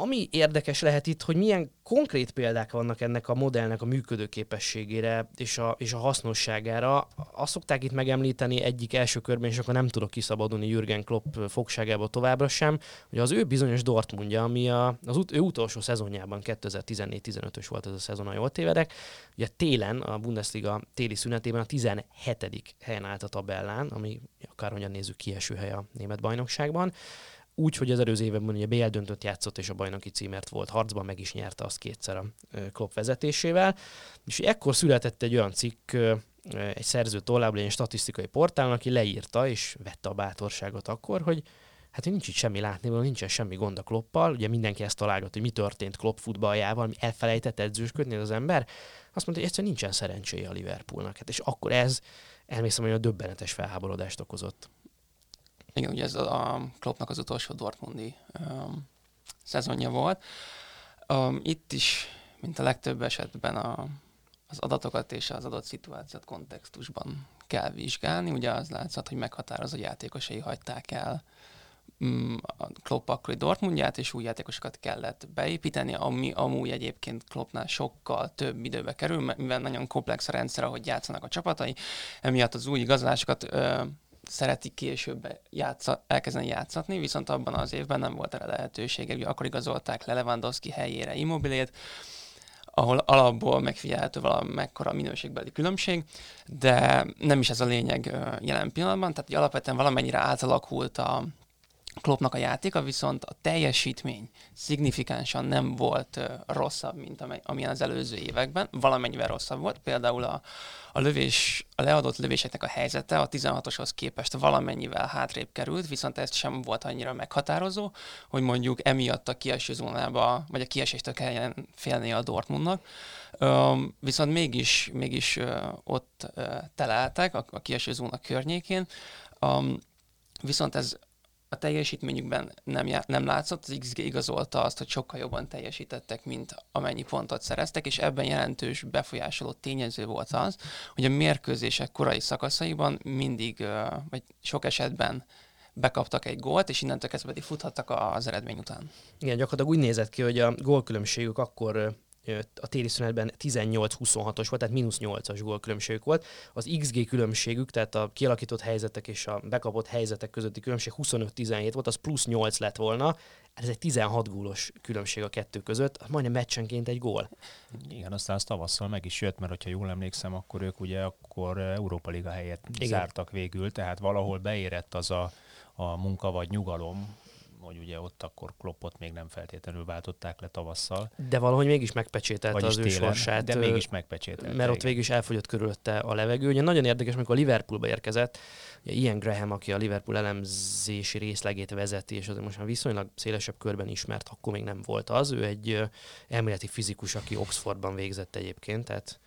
ami érdekes lehet itt, hogy milyen konkrét példák vannak ennek a modellnek a működőképességére és a, és a hasznosságára. Azt szokták itt megemlíteni egyik első körben, és akkor nem tudok kiszabadulni Jürgen Klopp fogságába továbbra sem, hogy az ő bizonyos Dortmundja, ami a, az ut- ő utolsó szezonjában, 2014-15-ös volt ez a szezon, a jól tévedek, ugye télen, a Bundesliga téli szünetében a 17. helyen állt a tabellán, ami akárhogyan nézzük kieső hely a német bajnokságban úgy, hogy az előző évben ugye BL döntött játszott, és a bajnoki címert volt harcban, meg is nyerte azt kétszer a Klopp vezetésével. És ekkor született egy olyan cikk, egy szerző tollából, egy statisztikai portálon, aki leírta, és vette a bátorságot akkor, hogy hát nincs itt semmi látni, nincsen semmi gond a Kloppal, ugye mindenki ezt találgat, hogy mi történt Klopp futballjával, mi elfelejtett edzősködni az ember, azt mondta, hogy egyszerűen nincsen szerencséje a Liverpoolnak. Hát és akkor ez elmészem, hogy a döbbenetes felháborodást okozott. Igen, ugye ez a Kloppnak az utolsó Dortmundi um, szezonja volt. Um, itt is, mint a legtöbb esetben a, az adatokat és az adott szituációt kontextusban kell vizsgálni. Ugye az látszott, hogy meghatározó játékosai hagyták el um, a Klopp akkori Dortmundját, és új játékosokat kellett beépíteni, ami amúgy egyébként Kloppnál sokkal több időbe kerül, mivel nagyon komplex a rendszer, ahogy játszanak a csapatai, emiatt az új igazolásokat szeretik később játsza, elkezdeni játszatni, viszont abban az évben nem volt erre lehetősége. Ugye akkor igazolták le Lewandowski helyére Immobilét, ahol alapból megfigyelhető valami mekkora minőségbeli különbség, de nem is ez a lényeg jelen pillanatban, tehát alapvetően valamennyire átalakult a, Kloppnak a játéka, viszont a teljesítmény szignifikánsan nem volt rosszabb, mint amilyen az előző években, valamennyivel rosszabb volt. Például a, a, lövés, a leadott lövéseknek a helyzete a 16-oshoz képest valamennyivel hátrébb került, viszont ez sem volt annyira meghatározó, hogy mondjuk emiatt a kieső zónába, vagy a kieséstől kelljen félni a Dortmundnak. Um, viszont mégis, mégis ott uh, teleltek a, a kieső zóna környékén. Um, viszont ez a teljesítményükben nem, já- nem látszott, az XG igazolta azt, hogy sokkal jobban teljesítettek, mint amennyi pontot szereztek, és ebben jelentős befolyásoló tényező volt az, hogy a mérkőzések korai szakaszaiban mindig, vagy sok esetben bekaptak egy gólt, és innentől kezdve pedig futhattak az eredmény után. Igen, gyakorlatilag úgy nézett ki, hogy a gólkülönbségük akkor a téli szünetben 18-26-os volt, tehát mínusz 8-as gólkülönbségük volt. Az XG különbségük, tehát a kialakított helyzetek és a bekapott helyzetek közötti különbség 25-17 volt, az plusz 8 lett volna. Ez egy 16 gólos különbség a kettő között, majdnem meccsenként egy gól. Igen, aztán az tavasszal meg is jött, mert hogyha jól emlékszem, akkor ők ugye akkor Európa Liga helyet Igen. zártak végül, tehát valahol beérett az a, a munka vagy nyugalom, hogy ugye ott akkor Kloppot még nem feltétlenül váltották le tavasszal. De valahogy mégis megpecsételte az ő sorsát. De mégis megpecsételte. Mert ott végül is elfogyott körülötte a levegő. Ugye nagyon érdekes, amikor Liverpoolba érkezett, ugye Ian Graham, aki a Liverpool elemzési részlegét vezeti, és azért most már viszonylag szélesebb körben ismert, akkor még nem volt az. Ő egy elméleti fizikus, aki Oxfordban végzett egyébként, tehát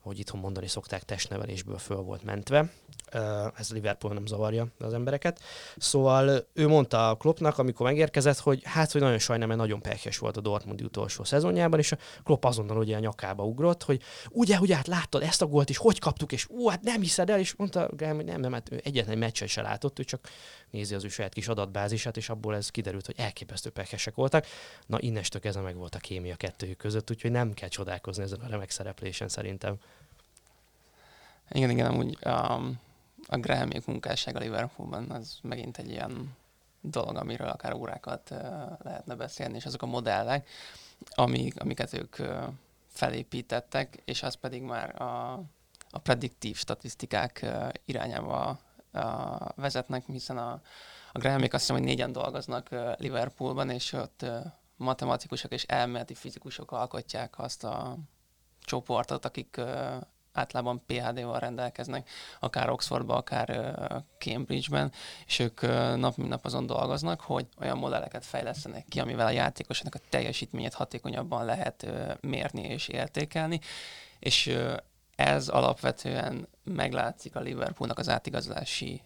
hogy itthon mondani szokták, testnevelésből föl volt mentve. Ez Liverpool nem zavarja az embereket. Szóval ő mondta a Kloppnak, amikor megérkezett, hogy hát, hogy nagyon sajnálom, mert nagyon pekes volt a Dortmund utolsó szezonjában, és a Klopp azonnal ugye a nyakába ugrott, hogy ugye, ugye, hát láttad ezt a gólt is, hogy kaptuk, és ú, hát nem hiszed el, és mondta Graham, hogy nem, nem, hát egyetlen meccset se látott, ő csak nézi az ő saját kis adatbázisát, és abból ez kiderült, hogy elképesztő pekesek voltak. Na, innestől kezdve meg volt a kémia kettőjük között, úgyhogy nem kell csodálkozni ezen a remek szereplésen szerintem. Igen, igen, amúgy um, a Grahamék munkássága Liverpoolban az megint egy ilyen dolog, amiről akár órákat lehetne beszélni, és azok a modellek, amik, amiket ők felépítettek, és az pedig már a, a prediktív statisztikák irányába vezetnek, hiszen a, a Grahamék azt hiszem, hogy négyen dolgoznak Liverpoolban, és ott matematikusok és elméleti fizikusok alkotják azt a csoportot, akik általában PhD-val rendelkeznek, akár Oxfordban, akár Cambridge-ben, és ők nap mint nap azon dolgoznak, hogy olyan modelleket fejlesztenek ki, amivel a játékosnak a teljesítményét hatékonyabban lehet mérni és értékelni, és ez alapvetően meglátszik a Liverpoolnak az átigazolási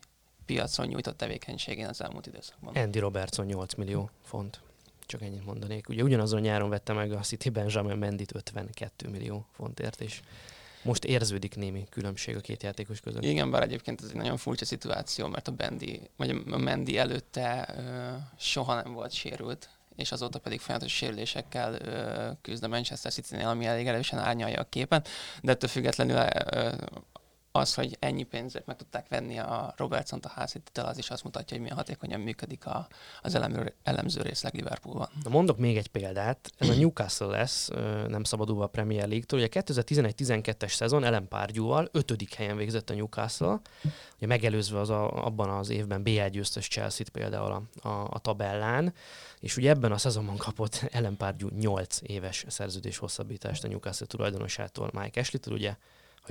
piacon nyújtott tevékenységén az elmúlt időszakban. Andy Robertson 8 millió font. Csak ennyit mondanék. Ugye ugyanazon nyáron vette meg a City Benjamin Mendit 52 millió fontért, és most érződik némi különbség a két játékos között. Igen, bár egyébként ez egy nagyon furcsa szituáció, mert a Bendi, vagy a Mendi előtte ö, soha nem volt sérült, és azóta pedig folyamatos sérülésekkel ö, küzd a Manchester City-nél, ami elég erősen árnyalja a képen, de ettől függetlenül ö, az, hogy ennyi pénzért meg tudták venni a Robertson-t a házhitel, az is azt mutatja, hogy milyen hatékonyan működik a, az elemző, elemző részleg Liverpoolban. Na mondok még egy példát. Ez a Newcastle lesz, nem szabadulva a Premier League-től. Ugye 2011-12-es szezon Ellen Párgyúval ötödik helyen végzett a Newcastle, ugye megelőzve az a, abban az évben BL győztes Chelsea-t például a, a, a tabellán, és ugye ebben a szezonban kapott Ellen Párgyú 8 éves szerződés hosszabbítást a Newcastle tulajdonosától Mike Ashley-től, ugye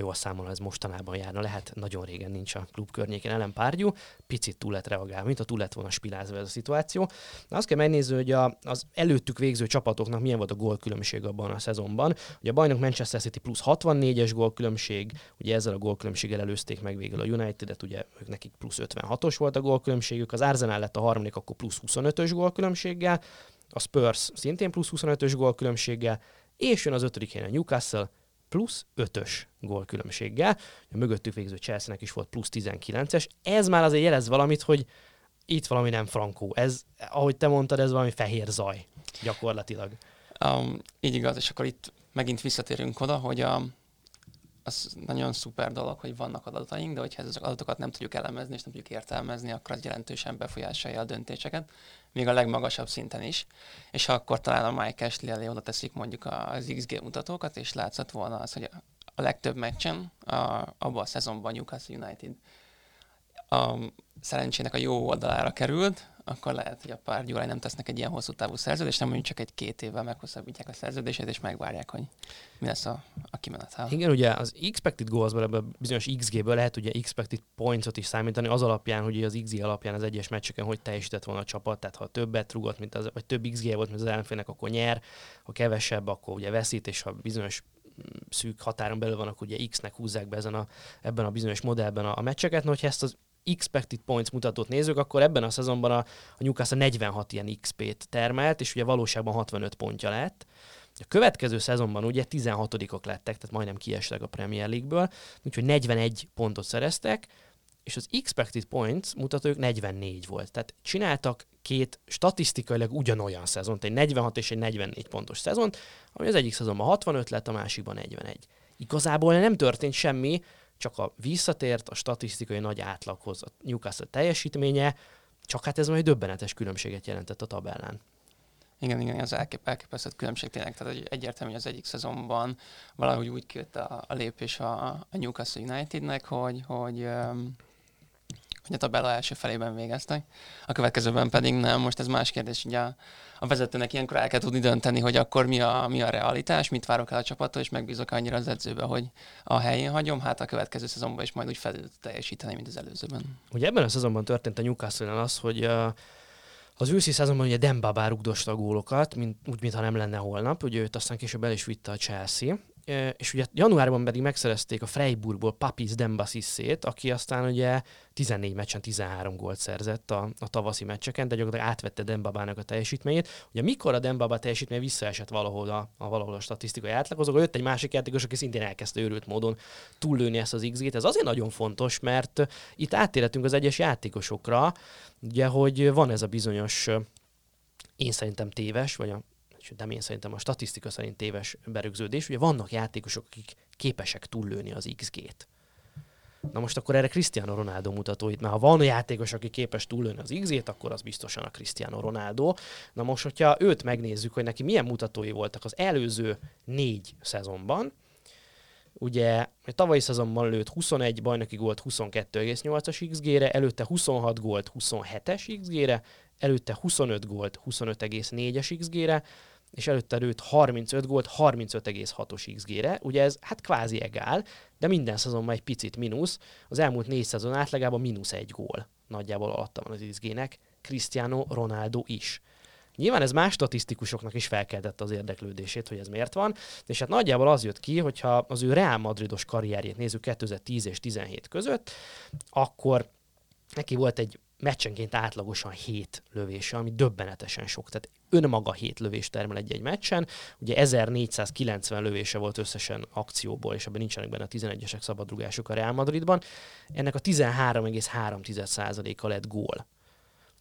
jól számolom, ez mostanában járna, lehet, nagyon régen nincs a klub környékén ellen párgyú, picit túl lett reagálva, mint a túl lett volna spilázva ez a szituáció. Na azt kell megnézni, hogy a, az előttük végző csapatoknak milyen volt a gólkülönbség abban a szezonban. Ugye a bajnok Manchester City plusz 64-es gólkülönbség, ugye ezzel a gólkülönbséggel előzték meg végül a United-et, ugye ők nekik plusz 56-os volt a gólkülönbségük, az Arsenal lett a harmadik, akkor plusz 25-ös gólkülönbséggel, a Spurs szintén plusz 25-ös gólkülönbséggel, és jön az ötödik helyen a Newcastle, plusz 5-ös gólkülönbséggel. A mögöttük végző chelsea is volt plusz 19-es. Ez már azért jelez valamit, hogy itt valami nem frankó. Ez, ahogy te mondtad, ez valami fehér zaj gyakorlatilag. Um, így igaz, és akkor itt megint visszatérünk oda, hogy a, az nagyon szuper dolog, hogy vannak adataink, de hogyha ezek adatokat nem tudjuk elemezni és nem tudjuk értelmezni, akkor az jelentősen befolyásolja a döntéseket, még a legmagasabb szinten is. És akkor talán a Mike Ashley elé oda teszik mondjuk az XG mutatókat, és látszott volna az, hogy a legtöbb meccsen a, abban a szezonban Newcastle United a szerencsének a jó oldalára került, akkor lehet, hogy a pár gyulaj nem tesznek egy ilyen hosszú távú szerződést, nem mondjuk csak egy két évvel meghosszabbítják a szerződését, és megvárják, hogy mi lesz a, a kimenetel. Igen, ugye az expected goals-ból, ebből bizonyos XG-ből lehet ugye expected points-ot is számítani, az alapján, hogy az XG alapján az egyes meccseken hogy teljesített volna a csapat, tehát ha többet rugott, mint az, vagy több XG volt, mint az ellenfélnek, akkor nyer, ha kevesebb, akkor ugye veszít, és ha bizonyos mm, szűk határon belül van, akkor ugye X-nek húzzák be ezen a, ebben a bizonyos modellben a, a meccseket. No, hogyha ezt az expected points mutatót nézzük, akkor ebben a szezonban a, a Newcastle 46 ilyen XP-t termelt, és ugye valóságban 65 pontja lett. A következő szezonban ugye 16-ok lettek, tehát majdnem kiestek a Premier League-ből, úgyhogy 41 pontot szereztek, és az expected points mutatójuk 44 volt. Tehát csináltak két statisztikailag ugyanolyan szezont, egy 46 és egy 44 pontos szezont, ami az egyik szezonban 65 lett, a másikban 41. Igazából nem történt semmi, csak a visszatért a statisztikai nagy átlaghoz a Newcastle teljesítménye, csak hát ez majd döbbenetes különbséget jelentett a tabellán. Igen, igen, az elkép, elképesztett különbség tényleg. Tehát hogy egyértelmű, hogy az egyik szezonban valahogy úgy kijött a, a lépés a, a Newcastle Unitednek, hogy, hogy um, hogy a tabella első felében végeztek, a következőben pedig nem. Most ez más kérdés, ugye a, a vezetőnek ilyenkor el kell tudni dönteni, hogy akkor mi a, mi a realitás, mit várok el a csapattól, és megbízok annyira az edzőbe, hogy a helyén hagyom, hát a következő szezonban is majd úgy fel teljesíteni, mint az előzőben. Ugye ebben a szezonban történt a newcastle az, hogy uh, az őszi szezonban ugye Dembaba rugdosta a gólokat, mint, úgy, mintha nem lenne holnap, ugye őt aztán később el is vitte a Chelsea, és ugye januárban pedig megszerezték a Freiburgból Papis Dembasissét, aki aztán ugye 14 meccsen 13 gólt szerzett a, a tavaszi meccseken, de gyakorlatilag átvette Dembabának a teljesítményét. Ugye mikor a Dembaba teljesítmény visszaesett valahol a, a valahol a statisztikai átlag, azok jött egy másik játékos, aki szintén elkezdte őrült módon túllőni ezt az XG-t. Ez azért nagyon fontos, mert itt áttérhetünk az egyes játékosokra, ugye, hogy van ez a bizonyos én szerintem téves, vagy a nem én szerintem a statisztika szerint téves berögződés, ugye vannak játékosok, akik képesek túllőni az XG-t. Na most akkor erre Cristiano Ronaldo mutatóit, mert ha van játékos, aki képes túllőni az XG-t, akkor az biztosan a Cristiano Ronaldo. Na most, hogyha őt megnézzük, hogy neki milyen mutatói voltak az előző négy szezonban, ugye tavalyi szezonban lőtt 21 bajnoki gólt 22,8-as XG-re, előtte 26 gólt 27-es XG-re, előtte 25 gólt 25,4-es XG-re, és előtte lőtt 35 gólt 35,6-os XG-re. Ugye ez hát kvázi egál, de minden szezonban egy picit mínusz. Az elmúlt négy szezon átlagában mínusz egy gól. Nagyjából alatta van az XG-nek. Cristiano Ronaldo is. Nyilván ez más statisztikusoknak is felkeltette az érdeklődését, hogy ez miért van, és hát nagyjából az jött ki, hogyha az ő Real Madridos karrierjét nézzük 2010 és 17 között, akkor neki volt egy meccsenként átlagosan 7 lövése, ami döbbenetesen sok. Tehát önmaga 7 lövést termel egy-egy meccsen. Ugye 1490 lövése volt összesen akcióból, és ebben nincsenek benne a 11-esek szabadrugások a Real Madridban. Ennek a 13,3%-a lett gól.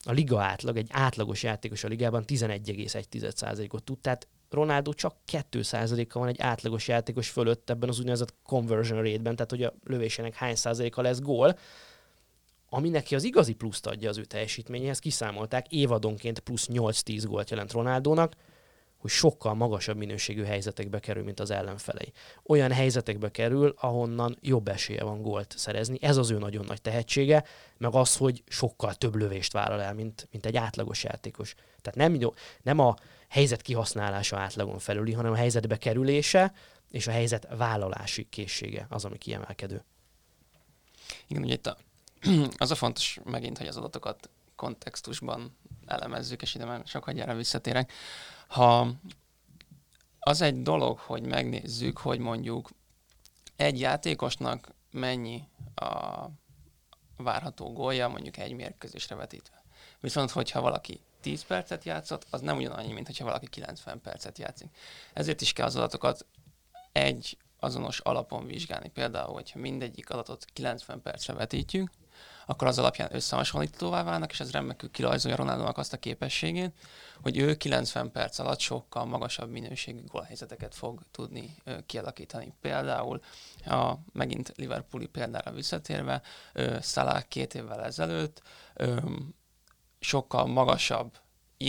A liga átlag, egy átlagos játékos a ligában 11,1%-ot tud, tehát Ronaldo csak 2%-a van egy átlagos játékos fölött ebben az úgynevezett conversion rate-ben, tehát hogy a lövésének hány százaléka lesz gól ami neki az igazi pluszt adja az ő teljesítményéhez, kiszámolták, évadonként plusz 8-10 gólt jelent Ronaldónak, hogy sokkal magasabb minőségű helyzetekbe kerül, mint az ellenfelei. Olyan helyzetekbe kerül, ahonnan jobb esélye van gólt szerezni. Ez az ő nagyon nagy tehetsége, meg az, hogy sokkal több lövést vállal el, mint, mint egy átlagos játékos. Tehát nem, nem a helyzet kihasználása átlagon felüli, hanem a helyzetbe kerülése és a helyzet vállalási készsége az, ami kiemelkedő. Igen, ugye itt a az a fontos megint, hogy az adatokat kontextusban elemezzük, és ide már sok hagyjára visszatérek. Ha az egy dolog, hogy megnézzük, hogy mondjuk egy játékosnak mennyi a várható gólja, mondjuk egy mérkőzésre vetítve. Viszont, hogyha valaki 10 percet játszott, az nem ugyanannyi, mint hogyha valaki 90 percet játszik. Ezért is kell az adatokat egy azonos alapon vizsgálni. Például, hogyha mindegyik adatot 90 percre vetítjük, akkor az alapján összehasonlítóvá válnak, és ez remekül kilajzolja Ronaldónak azt a képességét, hogy ő 90 perc alatt sokkal magasabb minőségű gólhelyzeteket fog tudni kialakítani. Például a megint Liverpooli példára visszatérve, Salah két évvel ezelőtt sokkal magasabb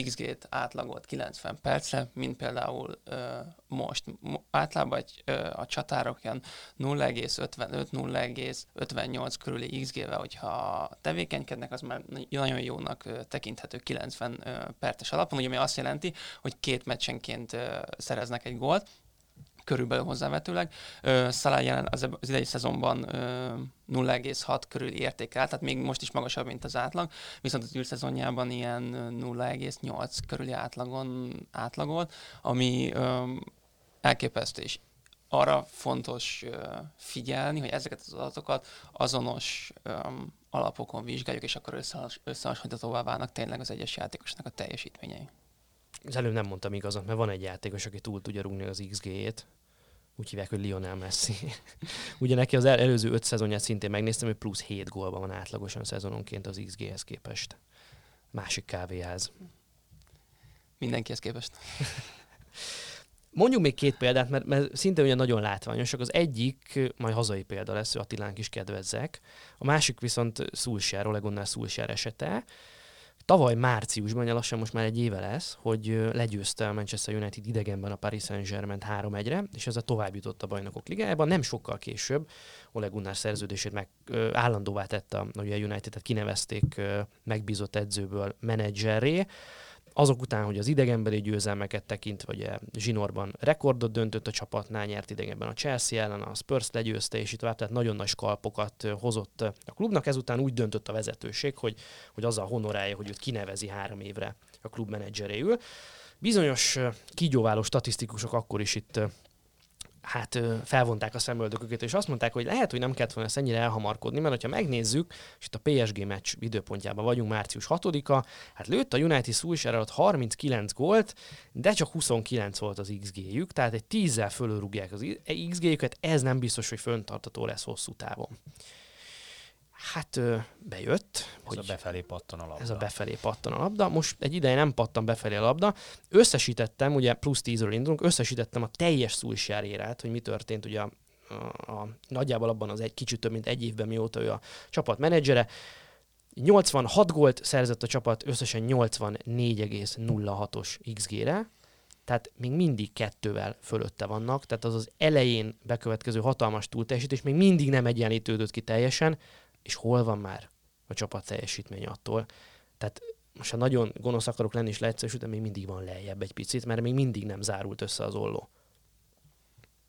XG-t átlagolt 90 percre, mint például ö, most. Általában egy, ö, a csatárok ilyen 0,55-0,58 körüli XG-vel, hogyha tevékenykednek, az már nagyon jónak ö, tekinthető 90 ö, perces alapon, ugye, ami azt jelenti, hogy két meccsenként ö, szereznek egy gólt, körülbelül hozzávetőleg. Salah jelen az, idei szezonban 0,6 körül értékel, tehát még most is magasabb, mint az átlag, viszont az űrszezonjában ilyen 0,8 körüli átlagon átlagolt, ami elképesztő, és arra fontos figyelni, hogy ezeket az adatokat azonos alapokon vizsgáljuk, és akkor összehasonlíthatóvá válnak tényleg az egyes játékosnak a teljesítményei. Az előbb nem mondtam igazat, mert van egy játékos, aki túl tudja rúgni az XG-ét, úgy hívják, hogy Lionel Messi. Ugye neki az előző öt szezonját szintén megnéztem, hogy plusz 7 gólban van átlagosan szezononként az XG-hez képest. Másik kávéház. Mindenkihez képest. Mondjuk még két példát, mert, mert szinte ugye nagyon látványosak. Az egyik, majd hazai példa lesz, Attilánk is kedvezzek. A másik viszont Szulsár, Olegonnál Szulsár esete tavaly márciusban, lassan most már egy éve lesz, hogy legyőzte a Manchester United idegenben a Paris Saint-Germain 3-1-re, és ezzel tovább jutott a bajnokok ligájában. Nem sokkal később Ole Gunnar szerződését meg ö, állandóvá tette, a United-et kinevezték megbízott edzőből menedzserré, azok után, hogy az idegenbeli győzelmeket tekint, vagy zsinórban rekordot döntött a csapatnál, nyert idegenben a Chelsea ellen, a Spurs legyőzte, és itt tovább, tehát nagyon nagy skalpokat hozott a klubnak. Ezután úgy döntött a vezetőség, hogy, hogy azzal honorálja, hogy őt kinevezi három évre a klub menedzseréül. Bizonyos kígyóváló statisztikusok akkor is itt hát felvonták a szemöldököket, és azt mondták, hogy lehet, hogy nem kellett volna ezt ennyire elhamarkodni, mert ha megnézzük, és itt a PSG meccs időpontjában vagyunk, március 6-a, hát lőtt a United Solskjaer alatt 39 gólt, de csak 29 volt az XG-jük, tehát egy 10-zel fölülrúgják az XG-jüket, ez nem biztos, hogy föntartató lesz hosszú távon. Hát bejött. Ez hogy a befelé pattan a labda. Ez a befelé pattan a labda. Most egy ideje nem pattan befelé a labda. Összesítettem, ugye plusz 10 indulunk, összesítettem a teljes szújsjárérát, hogy mi történt ugye a, a, a, nagyjából abban az egy kicsit több mint egy évben, mióta ő a csapat menedzsere. 86 gólt szerzett a csapat összesen 84,06-os XG-re, tehát még mindig kettővel fölötte vannak, tehát az az elején bekövetkező hatalmas túlteljesítés még mindig nem egyenlítődött ki teljesen, és hol van már a csapat teljesítmény attól. Tehát most ha nagyon gonosz akarok lenni és leegyszerűsíteni, még mindig van lejjebb egy picit, mert még mindig nem zárult össze az olló.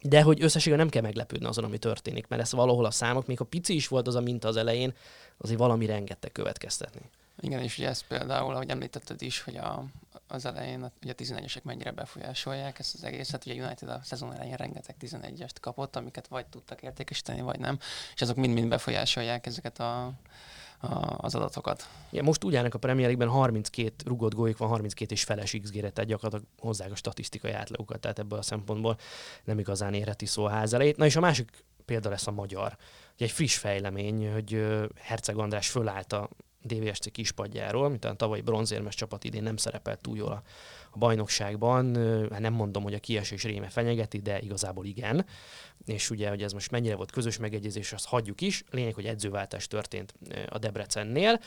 De hogy összességében nem kell meglepődni azon, ami történik, mert ez valahol a számok, még ha pici is volt az a minta az elején, azért valami rengeteg következtetni. Igen, és ugye ez például, ahogy említetted is, hogy a, az elején ugye a 11-esek mennyire befolyásolják ezt az egészet. Ugye United a szezon elején rengeteg 11-est kapott, amiket vagy tudtak értékesíteni, vagy nem, és azok mind-mind befolyásolják ezeket a, a, az adatokat. Ja, most úgy állnak a Premier League-ben 32 rugott gólyik van, 32 és feles x tehát gyakorlatilag hozzák a statisztikai átlagokat, tehát ebből a szempontból nem igazán érheti szó a ház elejét. Na és a másik példa lesz a magyar. Ugye egy friss fejlemény, hogy Herceg András fölállt a DVSC kispadjáról, a tavalyi bronzérmes csapat idén nem szerepelt túl jól a, a bajnokságban. Hát nem mondom, hogy a kiesés réme fenyegeti, de igazából igen. És ugye, hogy ez most mennyire volt közös megegyezés, azt hagyjuk is. Lényeg, hogy edzőváltás történt a Debrecennél.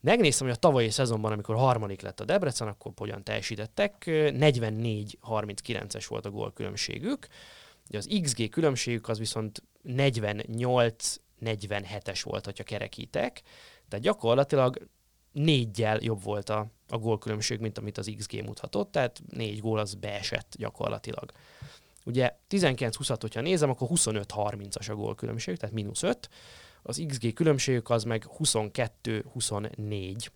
Megnéztem, hogy a tavalyi szezonban, amikor harmadik lett a Debrecen, akkor hogyan teljesítettek. 44-39-es volt a gólkülönbségük. Ugye az XG különbségük az viszont 48-47-es volt, ha kerekítek. Tehát gyakorlatilag négyel jobb volt a, a gólkülönbség, mint amit az XG mutatott, tehát négy gól az beesett gyakorlatilag. Ugye 19-20-at, hogyha nézem, akkor 25-30-as a gólkülönbség, tehát mínusz 5. Az XG különbségük az meg 22-24.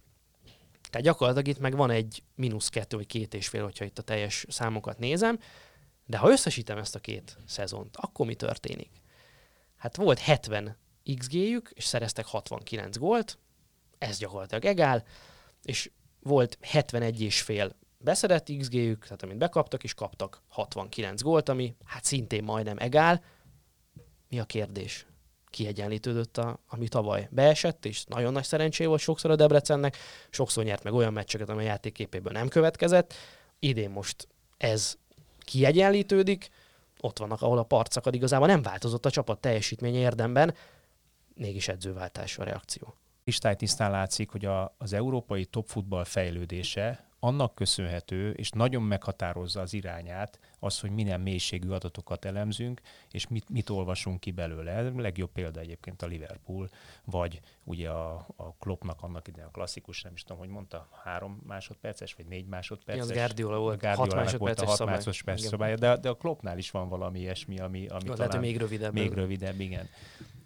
Tehát gyakorlatilag itt meg van egy mínusz kettő vagy két és fél, hogyha itt a teljes számokat nézem. De ha összesítem ezt a két szezont, akkor mi történik? Hát volt 70 XG-jük, és szereztek 69 gólt, ez gyakorlatilag egál, és volt 71 és fél beszedett XG-jük, tehát amit bekaptak, és kaptak 69 gólt, ami hát szintén majdnem egál. Mi a kérdés? Kiegyenlítődött, a, ami tavaly beesett, és nagyon nagy szerencsé volt sokszor a Debrecennek, sokszor nyert meg olyan meccseket, amely játékképéből nem következett. Idén most ez kiegyenlítődik, ott vannak, ahol a parcakad igazából nem változott a csapat teljesítménye érdemben, mégis edzőváltás a reakció. tisztán látszik, hogy a, az európai topfutball fejlődése annak köszönhető, és nagyon meghatározza az irányát, az, hogy milyen mélységű adatokat elemzünk, és mit, mit olvasunk ki belőle. A legjobb példa egyébként a Liverpool, vagy ugye a, a Kloppnak annak idején a klasszikus, nem is tudom, hogy mondta, három másodperces, vagy négy másodperces. Ja, az Guardiola volt, Guardiola hat másodperces volt a hat másodperces szabálya, de, de a Kloppnál is van valami ilyesmi, ami, ami talán lehet, még rövidebb. Még rövidebb, igen.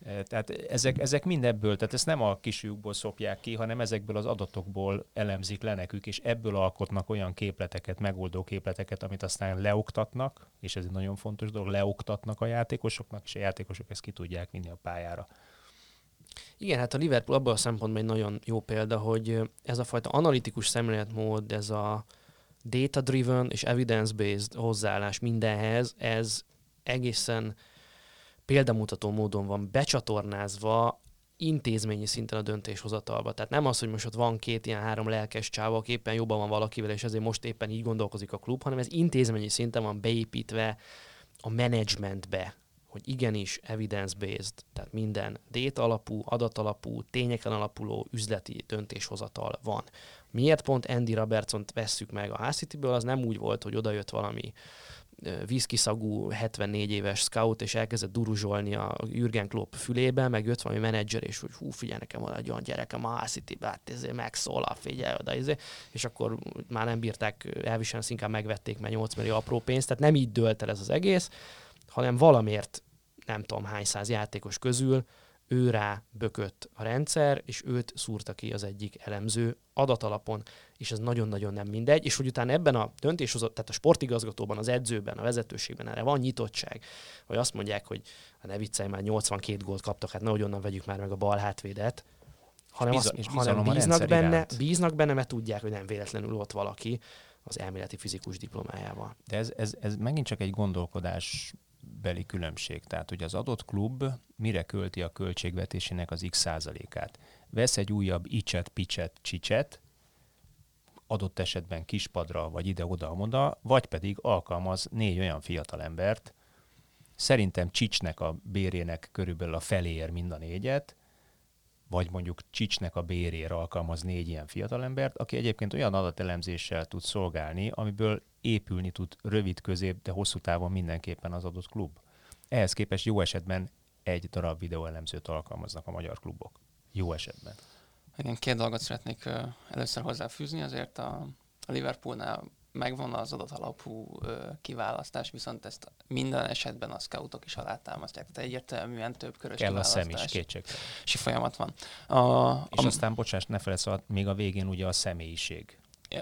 Tehát ezek, ezek mindebből, tehát ezt nem a kisjukból szopják ki, hanem ezekből az adatokból elemzik le nekük, és ebből alkotnak olyan képleteket, megoldó képleteket, amit aztán leoktatnak, és ez egy nagyon fontos dolog, leoktatnak a játékosoknak, és a játékosok ezt ki tudják vinni a pályára. Igen, hát a Liverpool abban a szempontból egy nagyon jó példa, hogy ez a fajta analitikus szemléletmód, ez a data-driven és evidence-based hozzáállás mindenhez, ez egészen példamutató módon van becsatornázva intézményi szinten a döntéshozatalba. Tehát nem az, hogy most ott van két ilyen három lelkes csáva, aki éppen jobban van valakivel, és ezért most éppen így gondolkozik a klub, hanem ez intézményi szinten van beépítve a menedzsmentbe, hogy igenis evidence-based, tehát minden data alapú, adatalapú, tényeken alapuló üzleti döntéshozatal van. Miért pont Andy Robertson-t vesszük meg a City-ből, az nem úgy volt, hogy odajött valami viszkiszagú 74 éves scout, és elkezdett duruzsolni a Jürgen Klopp fülébe, meg jött valami menedzser, és hogy hú, figyelj, nekem van egy olyan gyerekem a city hát ezért megszólal, figyelj oda, ezért. és akkor már nem bírták elviselni, azt inkább megvették, mert 8 millió apró pénzt, tehát nem így dölt el ez az egész, hanem valamiért nem tudom hány száz játékos közül ő rá bökött a rendszer, és őt szúrta ki az egyik elemző adatalapon, és ez nagyon-nagyon nem mindegy, és hogy utána ebben a döntéshozat, tehát a sportigazgatóban, az edzőben, a vezetőségben erre van nyitottság, hogy azt mondják, hogy hát ne viccelj, már 82 gólt kaptak, hát nehogy onnan vegyük már meg a bal hátvédet, hanem, Biza- azt, hanem a bíznak benne, iránt. bíznak benne, mert tudják, hogy nem véletlenül ott valaki az elméleti fizikus diplomájával. De ez, ez, ez megint csak egy gondolkodás beli különbség. Tehát, hogy az adott klub mire költi a költségvetésének az x százalékát. Vesz egy újabb icset, picset, csicset, adott esetben kispadra, vagy ide-oda-oda, vagy pedig alkalmaz négy olyan fiatalembert, szerintem Csicsnek a bérének körülbelül a felér mind a négyet, vagy mondjuk Csicsnek a bérére alkalmaz négy ilyen fiatalembert, aki egyébként olyan adatelemzéssel tud szolgálni, amiből épülni tud rövid, közép, de hosszú távon mindenképpen az adott klub. Ehhez képest jó esetben egy darab videóelemzőt alkalmaznak a magyar klubok. Jó esetben. Igen, két dolgot szeretnék először hozzáfűzni, azért a, a Liverpoolnál megvan az adatalapú ö, kiválasztás, viszont ezt minden esetben a scoutok is alátámasztják. Tehát egyértelműen több körös Kell a szem is, kiválasztási kétségtelen. folyamat van. A, És a, aztán, bocsáss, ne felejtsd, el, még a végén ugye a személyiség.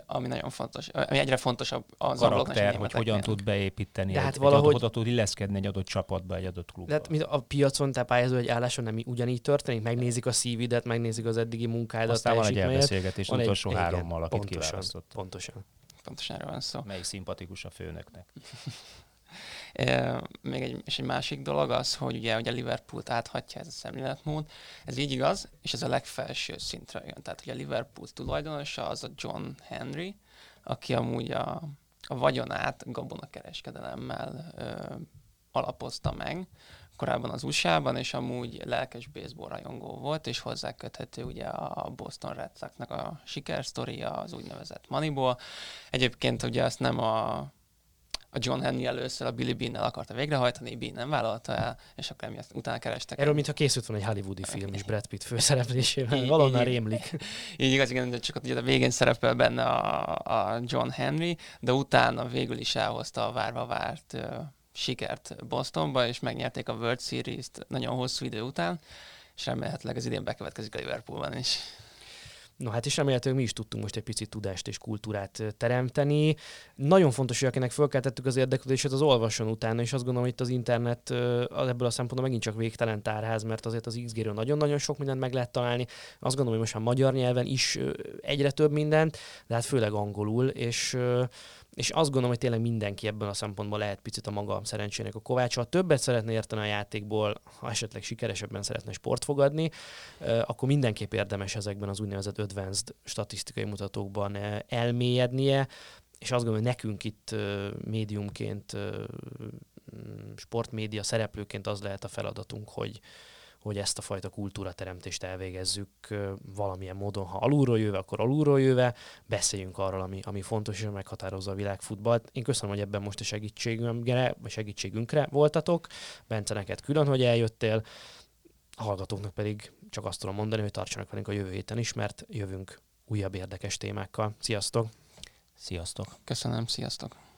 Ami nagyon fontos, ami egyre fontosabb az Karakter, hogy hogyan tud beépíteni, De egy, hát egy valahogy- oda tud illeszkedni egy adott csapatba, egy adott klubba. De hát, a piacon te pályázó egy álláson nem ugyanígy történik? Megnézik a szívidet, megnézik az eddigi munkádat, Aztán van egy elbeszélgetés Van az egy- utolsó igen, hárommal, akit pontosan, kiválasztott. Pontosan. Pontosan erről van szó. Melyik szimpatikus a főnöknek. E, még egy, és egy másik dolog az, hogy ugye, ugye Liverpoolt áthatja ez a szemléletmód. Ez így igaz, és ez a legfelső szintre jön. Tehát ugye Liverpool tulajdonosa az a John Henry, aki amúgy a, a vagyonát gabonakereskedelemmel ö, alapozta meg, korábban az USA-ban, és amúgy lelkes baseball rajongó volt, és hozzá köthető ugye a Boston Red Sox-nak a sikersztoria, az úgynevezett Moneyball. Egyébként ugye azt nem a, a John Henry először a Billy Bean-nel akarta végrehajtani, Bean nem vállalta el, és akkor emiatt utána kerestek. Erről, mintha készült volna egy hollywoodi film is Brad Pitt főszereplésével. Így- rémlik. Így igaz, igen, de csak ugye a végén szerepel benne a, a John Henry, de utána végül is elhozta a várva várt ö, sikert Bostonba, és megnyerték a World Series-t nagyon hosszú idő után, és remélhetőleg az idén bekövetkezik a Liverpoolban is. No hát és remélhetőleg mi is tudtunk most egy picit tudást és kultúrát teremteni. Nagyon fontos, hogy akinek fölkeltettük az érdeklődését, az olvasson utána, és azt gondolom, hogy itt az internet ebből a szempontból megint csak végtelen tárház, mert azért az XG-ről nagyon-nagyon sok mindent meg lehet találni. Azt gondolom, hogy most már magyar nyelven is egyre több mindent, de hát főleg angolul, és és azt gondolom, hogy tényleg mindenki ebből a szempontból lehet picit a maga szerencsének a kovácsa. Ha többet szeretne érteni a játékból, ha esetleg sikeresebben szeretne sport fogadni, akkor mindenképp érdemes ezekben az úgynevezett advanced statisztikai mutatókban elmélyednie, és azt gondolom, hogy nekünk itt médiumként, sportmédia szereplőként az lehet a feladatunk, hogy, hogy ezt a fajta kultúrateremtést elvégezzük valamilyen módon. Ha alulról jöve, akkor alulról jöve, beszéljünk arról, ami, ami fontos és meghatározza a világfutballt. Én köszönöm, hogy ebben most a segítségünkre, vagy segítségünkre voltatok. Bence, neked külön, hogy eljöttél. A hallgatóknak pedig csak azt tudom mondani, hogy tartsanak velünk a jövő héten is, mert jövünk újabb érdekes témákkal. Sziasztok! Sziasztok! Köszönöm, sziasztok!